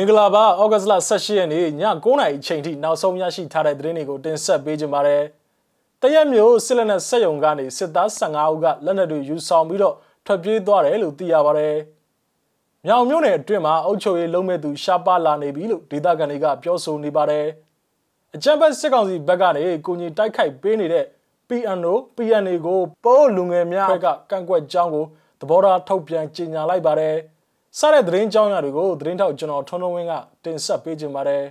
မင်္ဂလာပါဩဂတ်စ်လ18ရက်နေ့ည9:00နာရီအချိန်ထိနောက်ဆုံးရရှိထားတဲ့သတင်းတွေကိုတင်ဆက်ပေးကြပါမယ်။တရက်မျိုးစစ်လက်နက်ဆက်ယုံကနေစစ်သား15ဦးကလက်နက်တွေယူဆောင်ပြီးတော့ထွက်ပြေးသွားတယ်လို့သိရပါတယ်။မြောင်မြို့နယ်အတွင်းမှာအုပ်ချုပ်ရေးလုံးမဲ့သူရှားပါလာနေပြီလို့ဒေသခံတွေကပြောဆိုနေပါတယ်။အကြမ်းဖက်စစ်ကောင်စီဘက်ကနေကိုကြီးတိုက်ခိုက်ပေးနေတဲ့ PNO PNA ကိုပိုးလူငယ်များဘက်ကကန့်ကွက်ကြောင်းကိုသဘောထားထုတ်ပြန်ကြေညာလိုက်ပါတယ်။ စတဲ့သတင်းကြောင်းရာတွေကိုသတင်းထောက်ကျွန်တော်ထွန်းထွန်းဝင်းကတင်ဆက်ပေးခြင်းပါတယ်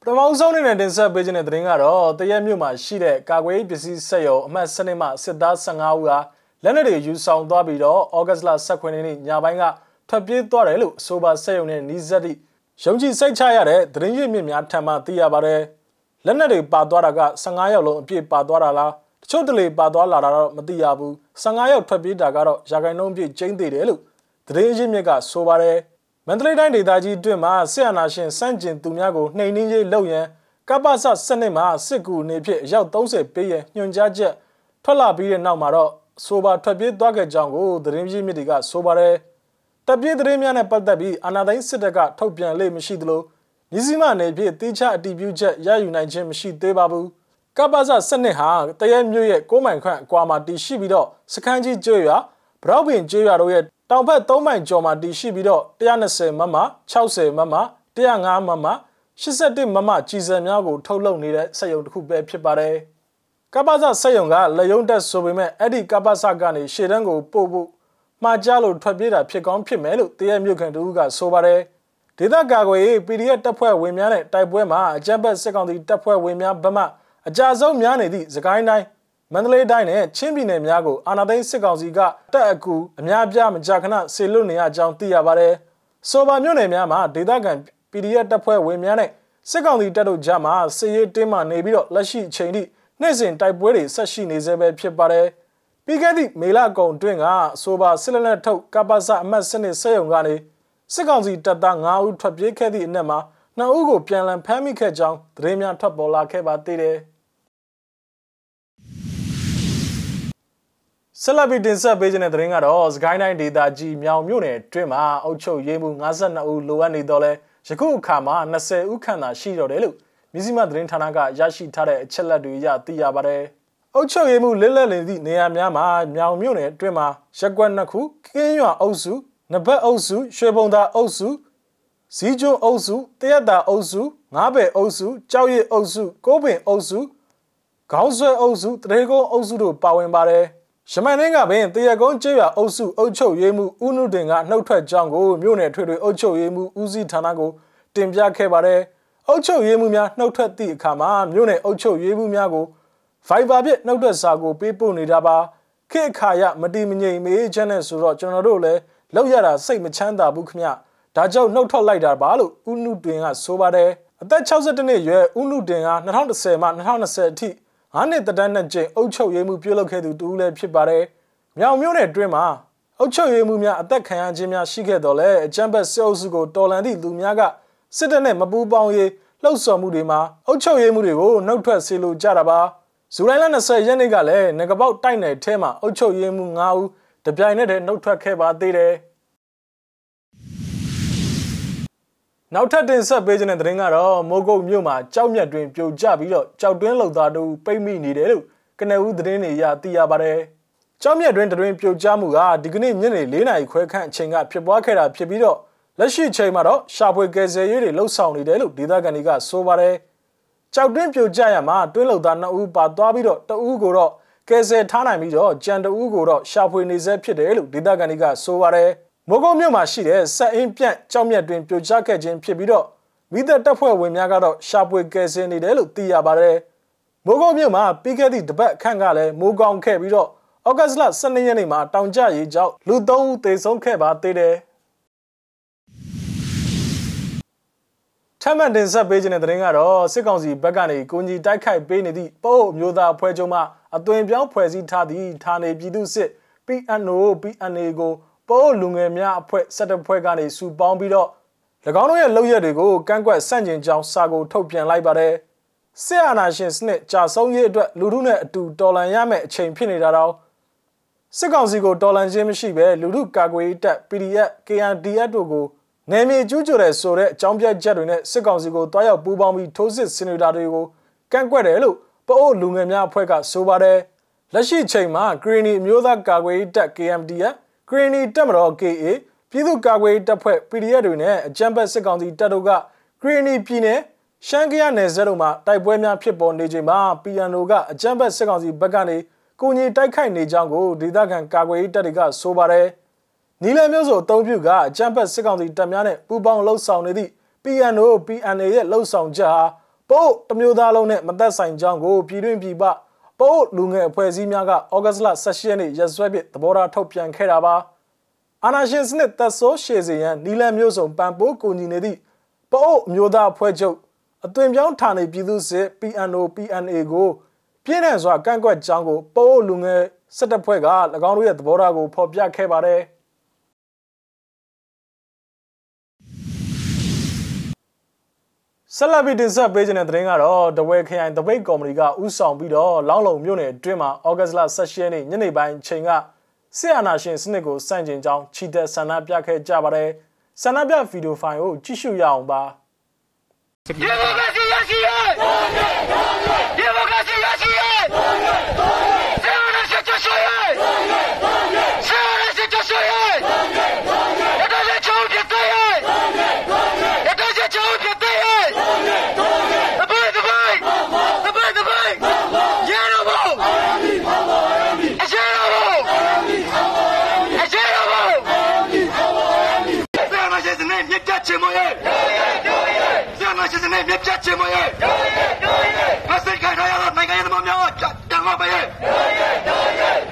ပထမဆုံးအနေနဲ့တင်ဆက်ပေးခြင်းတဲ့သတင်းကတော့တရက်မြို့မှာရှိတဲ့ကာကွယ်ပစ္စည်းစက်ရုံအမှတ်စနစ်မှစစ်သား15ဦးဟာလက်နက်တွေယူဆောင်သွားပြီးတော့ဩဂတ်လ18ရက်နေ့ညပိုင်းကထွက်ပြေးသွားတယ်လို့အဆိုပါစက်ရုံနဲ့နီးစပ်သည့်ရုံကြည်စိတ်ချရတဲ့သတင်းရင်းမြစ်များထံမှသိရပါတယ်လက်နက်တွေပါသွားတာက15ရောက်လုံးအပြည့်ပါသွားတာလား တချို့တလေပါသွားလာတာတော့မသိရဘူး15ရောက်ထွက်ပြေးတာကတော့ရာဂိုင်နှုန်းပြည့်ကျင်းသေးတယ်လို့သတင်းရင်းမြစ်ကဆိုပါတယ်မန္တလေးတိုင်းဒေသကြီးအတွင်းမှာဆရာနာရှင်စန့်ကျင်သူများကိုနှိမ်နင်းရေးလုပ်ရန်ကပ္ပစစနစ်မှာစစ်ကူအနေဖြင့်အယောက်30ပေးရညွှန်ကြားချက်ထွက်လာပြီးတဲ့နောက်မှာတော့ဆိုပါထွက်ပြေးသွားခဲ့ကြောင်းကိုသတင်းရင်းမြစ်တွေကဆိုပါတယ်တပ်ပြေးသတင်းများနဲ့ပတ်သက်ပြီးအာဏာသိမ်းစစ်တပ်ကထုတ်ပြန်လေမရှိသလိုညီစီမအနေဖြင့်တိကျအတည်ပြုချက်ရယူနိုင်ခြင်းမရှိသေးပါဘူး ကပ္ပစစနစ်ဟာတရဲမြို့ရဲ့6မိုင်ခန့်အကွာမှာတည်ရှိပြီးတော့စခန်းကြီးကျွော်ဘရောက်ပင်ကျွော်တို့ရဲ့တောင်ဘက်3မိုင်ကျော်မှာတည်ရှိပြီးတော့120မမ60မမ105မမ81မမကြီးစံများကိုထုတ်လုပ်နေတဲ့စက်ရုံတစ်ခုပဲဖြစ်ပါတယ်ကပ္ပစစက်ရုံကလက်ယုံတက်ဆိုပေမဲ့အဲ့ဒီကပ္ပစကနေရှေ့တန်းကိုပို့ဖို့မှာကြားလို့ထွက်ပြေးတာဖြစ်ကောင်းဖြစ်မယ်လို့တရဲမြို့ခံတို့ကဆိုပါတယ်ဒေသကာကွယ်ရေး PDF တပ်ဖွဲ့ဝင်များနဲ့တိုက်ပွဲမှာအကြမ်းဖက်စစ်ကောင်စီတပ်ဖွဲ့ဝင်များဗမာ အကြဆုံးများနေသည့်စကိုင်းတိုင်းမန္တလေးတိုင်းနဲ့ချင်းပြည်နယ်များကိုအာဏာသိမ်းစစ်ကောင်စီကတက်အကူအများပြားမကြာခဏဆေလွတ်နေရကြောင်းသိရပါတယ်။ဆိုပါမြို့နယ်များမှာဒေသခံ PDF တပ်ဖွဲ့ဝင်များနဲ့စစ်ကောင်စီတပ်တို့ကြားမှာစစ်ရေးတင်းမာနေပြီးတော့လက်ရှိအချိန်ထိနေ့စဉ်တိုက်ပွဲတွေဆက်ရှိနေဆဲပဲဖြစ်ပါတယ်။ပြီးခဲ့သည့်မေလကုံတွင်ကဆိုပါစစ်လက်နက်ထုတ်ကပ္ပစအမတ်စနစ်ဆက်ယုံကနေစစ်ကောင်စီတပ်သား9ဦးထွက်ပြေးခဲ့သည့်အနက်မှာ2ဦးကိုပြန်လည်ဖမ်းမိခဲ့ကြောင်းသတင်းများထွက်ပေါ်လာခဲ့ပါသေးတယ်။ ဆက်လက်ပြီးတင်ဆက်ပေးခြင်းတဲ့သတင်းကတော့စကိုင်းတိုင်းဒေသကြီးမြောင်မြို့နယ်အတွင်းမှာအုပ်ချုပ်ရေးမှု52ဦးလိုအပ်နေတော့လဲယခုအခါမှာ20ဦးခန့်သာရှိတော့တယ်လို့မြစည်းမသတင်းဌာနကရရှိထားတဲ့အချက်လက်တွေရသိရပါတယ်။အုပ်ချုပ်ရေးမှုလက်လက်လင်သည့်နေရာများမှာမြောင်မြို့နယ်အတွင်းမှာရက်ကွက်နှစ်ခုကင်းရွာအုပ်စုနဘက်အုပ်စုရွှေဘုံသာအုပ်စုဇီးကျွန်းအုပ်စုတရက်တာအုပ်စုငားပယ်အုပ်စုကြောက်ရည်အုပ်စုကိုးပင်အုပ်စုခေါင်းဆွဲအုပ်စုတရေကုန်းအုပ်စုတို့ပါဝင်ပါတယ်။ ရမန်နှင်းကပင်တရကုန်းကျေးရွာအုပ်စုအုပ်ချုပ်ရေးမှုဦးနုတင်ကနှုတ်ထွက်ကြောင်းကိုမြို့နယ်ထွေထွေအုပ်ချုပ်ရေးမှုဦးစီးဌာနကိုတင်ပြခဲ့ပါတယ်။အုပ်ချုပ်ရေးမှုများနှုတ်ထွက်သည့်အခါမှာမြို့နယ်အုပ်ချုပ်ရေးမှုများကို Viber ဖြင့်နှုတ်ထွက်စာကိုပေးပို့နေတာပါ။ခေအခါရမတိမငြိမ်မေးချမ်းနဲ့ဆိုတော့ကျွန်တော်တို့လည်းလောက်ရတာစိတ်မချမ်းသာဘူးခမ။ဒါကြောင့်နှုတ်ထွက်လိုက်တာပါလို့ဦးနုတင်ကဆိုပါတယ်။အသက်62နှစ်ရွယ်ဦးနုတင်က2010မှ2020အထိ ငါးနှစ်တန်းနဲ့ကျိန်အုပ်ချုပ်ရေးမှုပြုလုပ်ခဲ့သူတူဦးလည်းဖြစ်ပါတယ်။မြောင်မြို့နယ်တွင်းမှာအုပ်ချုပ်ရေးမှုများအသက်ခံရခြင်းများရှိခဲ့တော့လဲအကြမ်းဖက်စစ်အုပ်စုကိုတော်လှန်သည့်လူများကစစ်တပ်နဲ့မပူးပေါင်းရေးလှုပ်ဆော်မှုတွေမှာအုပ်ချုပ်ရေးမှုတွေကိုနှုတ်ထွက်စေလိုကြတာပါ။ဇူလိုင်လ20ရက်နေ့ကလည်းငကပေါက်တိုက်နယ်ထဲမှာအုပ်ချုပ်ရေးမှု9ဦးတပြိုင်နက်တည်းနှုတ်ထွက်ခဲ့ပါသေးတယ်။ နောက်ထပ်တင်ဆက်ပေးခြင်းတဲ့သတင်းကတော့မိုးကုတ်မြို့မှာကြောက်မြတ်တွင်ပြိုကျပြီးတော့ကြောက်တွင်းလုံသားတို့ပိတ်မိနေတယ်လို့ကနဦးသတင်းတွေရသိရပါတယ်။ကြောက်မြတ်တွင်တွင်ပြိုကျမှုကဒီကနေ့ညနေ၄နာရီခွဲခန့်အချိန်ကဖြစ်ပွားခဲ့တာဖြစ်ပြီးတော့လက်ရှိချိန်မှာတော့ရှာဖွေကယ်ဆယ်ရေးတွေလှုပ်ဆောင်နေတယ်လို့ဒေသခံတွေကဆိုပါတယ်။ကြောက်တွင်းပြိုကျရမှာတွင်းလုံသား2ဦးပါသွားပြီးတော့တဦးကိုတော့ကယ်ဆယ်ထားနိုင်ပြီးတော့ကြံတဦးကိုတော့ရှာဖွေနေဆဲဖြစ်တယ်လို့ဒေသခံတွေကဆိုပါတယ်။ မိုးကုတ်မြို့မှာရှိတဲ့ဆက်အင်းပြန့်ကြောက်မြတ်တွင်ပြိုကျခဲ့ခြင်းဖြစ်ပြီးတော့မိသက်တပ်ဖွဲ့ဝင်များကတော့ရှာပွေကယ်ဆယ်နေတယ်လို့သိရပါတယ်။မိုးကုတ်မြို့မှာပြီးခဲ့သည့်တပတ်ခန့်ကလည်းမိုးကောင်းခဲ့ပြီးတော့ဩဂတ်လ12ရက်နေ့မှာတောင်ကျရေကြောင့်လူ3ဦးသေဆုံးခဲ့ပါသေးတယ်။ထမန်တင်ဆက်ပေးခြင်းတဲ့တဲ့ရင်ကတော့စစ်ကောင်စီဘက်ကနေကိုကြီးတိုက်ခိုက်ပေးနေသည့်ပို့မျိုးသားဖွဲ့ချုပ်မှအသွင်ပြောင်းဖွဲ့စည်းထားသည့်ဌာနေပြည်သူစစ် PNO PNA ကို ပိုးလူငယ်များအဖွဲ့စက်တဖွဲ့ကနေစုပေါင်းပြီးတော့၎င်းတို့ရဲ့လုပ်ရက်တွေကိုကန့်ကွက်ဆန့်ကျင်ကြောင်းစာကိုထုတ်ပြန်လိုက်ပါတယ်။စစ်အာဏာရှင်စနစ်ကြာဆုံးရေးအတွက်လူထုနဲ့အတူတော်လှန်ရမယ့်အချိန်ဖြစ်နေတာတော့စစ်ကောင်စီကိုတော်လှန်ခြင်းမရှိဘဲလူထုကာကွယ်ရေးတပ် PDF KNDF တို့ကိုနယ်မြေကျူးကျော်တဲ့ဆိုတဲ့အကြောင်းပြချက်တွေနဲ့စစ်ကောင်စီကိုတွားရောက်ပူးပေါင်းပြီးထိုးစစ်ဆင်နေတာတွေကိုကန့်ကွက်တယ်လို့ပအို့လူငယ်များအဖွဲ့ကဆိုပါတယ်လက်ရှိချိန်မှာဂရီနီအမျိုးသားကာကွယ်ရေးတပ် KMDF ဂရီနီတပ်မတော် KA ပြည်သူ့ကာကွယ်ရေးတပ်ဖွဲ့ PDF တွေနဲ့အကြမ်းဖက်စစ်ကောင်စီတပ်တို့ကဂရီနီပြည်နယ်ရှမ်းကရနယ်စပ်တို့မှာတိုက်ပွဲများဖြစ်ပေါ်နေချိန်မှာ PNO ကအကြမ်းဖက်စစ်ကောင်စီဘက်ကနေကိုကြီးတိုက်ခိုက်နေကြောင်းကိုဒေသခံကာကွယ်ရေးတပ်တွေကဆိုပါတယ်။နီလမျိုးစုံအုံပြုကအကြမ်းဖက်စစ်ကောင်စီတပ်များနဲ့ပူးပေါင်းလှုပ်ဆောင်နေသည့် PNO PNA ရဲ့လှုပ်ဆောင်ချက်ဟာပို့တမျိုးသားလုံးနဲ့မသက်ဆိုင်ကြောင်းကိုပြည်တွင်းပြည်ပ ပို့လူငယ်အဖွဲ့အစည်းများကဩဂတ်စ်လ18ရက်နေ့ရက်စွဲဖြင့်သဘောထားထုတ်ပြန်ခဲ့တာပါ။အာနာရှင်စနစ်သက်ဆိုးရှည်စေရန်နီလမျိုးစုံပံပိုးကူညီနေသည့်ပို့အမျိုးသားအဖွဲ့ချုပ်အသွင်ပြောင်းဌာနေပြည်သူ့စစ် PNO PNA ကိုပြင်းထန်စွာကန့်ကွက်ကြောင်းကိုပို့လူငယ်စစ်တပ်ဖွဲ့က၎င်းတို့ရဲ့သဘောထားကိုဖော်ပြခဲ့ပါတယ် ဆက်လက်ပြီးတင်ဆက်ပေးခြင်းတဲ့သတင်းကတော့တဝဲခရိုင်တပိတ်ကော်မတီကဥဆောင်ပြီးတော့လောင်းလုံမြို့နယ်အတွင်းမှာဩဂတ်စ်လ16ရက်နေ့ညနေပိုင်းချိန်ကစစ်အာဏာရှင်စနစ်ကိုစန့်ကျင်ကြောင်းချီတက်ဆန္ဒပြခဲ့ကြပါတယ်ဆန္ဒပြဗီဒီယိုဖိုင်ကိုကြည့်ရှုရအောင်ပါ Democracia sí es! နေမြပြတ်ချင်မရဲ့မစိတ်ခံရတော့နိုင်ငံရေးသမားများကိုပြန်လို့ပဲရဲ့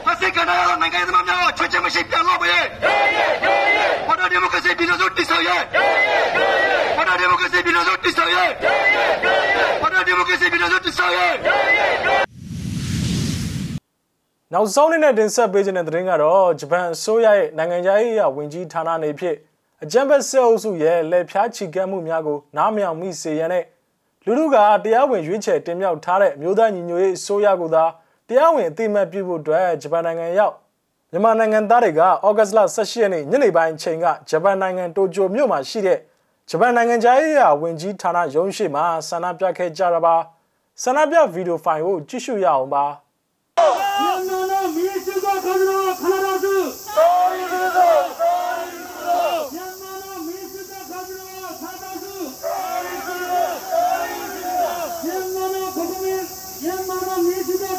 မစိတ်ခံရတော့နိုင်ငံရေးသမားများကိုချွတ်ချင်မရှိပြန်လို့ပဲရဲ့ဘာသာဒီမိုကရေစီပြည်လို့တိဆောက်ရဲ့ဘာသာဒီမိုကရေစီပြည်လို့တိဆောက်ရဲ့ဘာသာဒီမိုကရေစီပြည်လို့တိဆောက်ရဲ့နောက်ဆုံးနေ့နဲ့တင်ဆက်ပေးခြင်းတဲ့သတင်းကတော့ဂျပန်အစိုးရရဲ့နိုင်ငံခြားရေးဝန်ကြီးဌာနနေဖြင့် အကြံဖက်စစ်အုပ်စုရဲ့လက်ဖြားချီကပ်မှုများကိုနားမြောင်မိစေရန်နဲ့လူလူကတရားဝင်ရွေးချယ်တင်မြှောက်ထားတဲ့မြို့သားညီညွတ်ရေးအစိုးရကသာတရားဝင်အသိအမှတ်ပြုဖို့အတွက်ဂျပန်နိုင်ငံရောက်မြန်မာနိုင်ငံသားတွေကဩဂတ်စ်လ18ရက်နေ့ညနေပိုင်းချိန်ကဂျပန်နိုင်ငံတိုကျိုမြို့မှာရှိတဲ့ဂျပန်နိုင်ငံသားရေးရာဝန်ကြီးဌာနရုံးရှိမှာဆန္ဒပြခဲ့ကြတာပါဆန္ဒပြဗီဒီယိုဖိုင်ကိုကြည့်ရှုရအောင်ပါ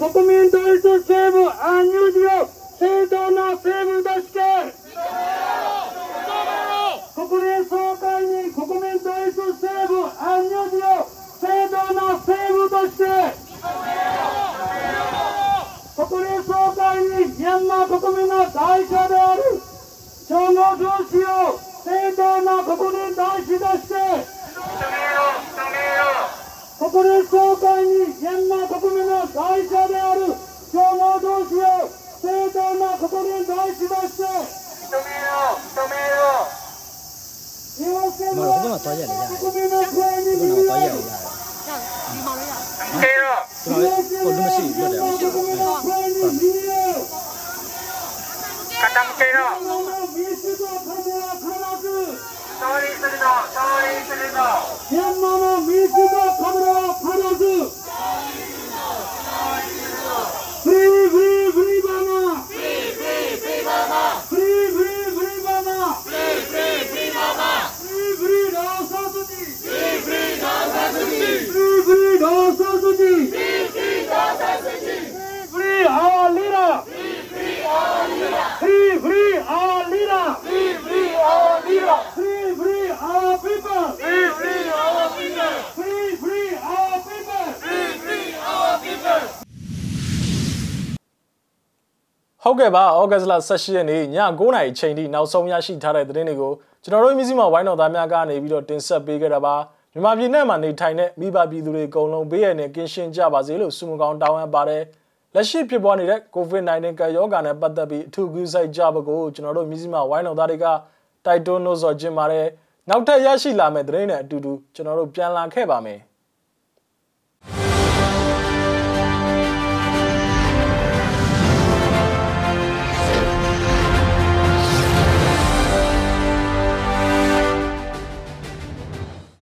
国民同意と政府アン入事を正当な政府として国連総会に国民同意と政府アン入事を正当な政府として国連総会にミャンマー国民の代表である称号上司を正当な国連大使として国連総会にミャンマー会社である強豪同士を正当なことに対しまして認め認め日本国民の声に。耳を日本の国民の声に耳を傾けろ民主とず勝利するぞ勝利するぞの民主と ဟုတ်ကဲ့ပါဩဂတ်စ်လ18ရက်နေ့ည9:00နာရီချိန်ထိနောက်ဆုံးရရှိထားတဲ့သတင်းတွေကိုကျွန်တော်တို့မျိုးစိမဝိုင်းတော်သားများကနေပြီးတော့တင်ဆက်ပေးခဲ့တာပါမြန်မာပြည်နဲ့မှာနေထိုင်တဲ့မိဘပြည်သူတွေအကုန်လုံးဘေးရန်နဲ့ကင်းရှင်းကြပါစေလို့ဆုမကောင်းတောင်းအပ်ပါတယ်လက်ရှိဖြစ်ပွားနေတဲ့ COVID-19 ကပ်ရောဂါနဲ့ပတ်သက်ပြီးအထူးကူးစိုက်ကြပါကိုကျွန်တော်တို့မျိုးစိမဝိုင်းတော်သားတွေကတိုက်တွန်းလို့ဆိုခြင်းပါတယ်နောက်ထပ်ရရှိလာမယ့်သတင်းတွေအတူတူကျွန်တော်တို့ပြန်လာခဲ့ပါမယ်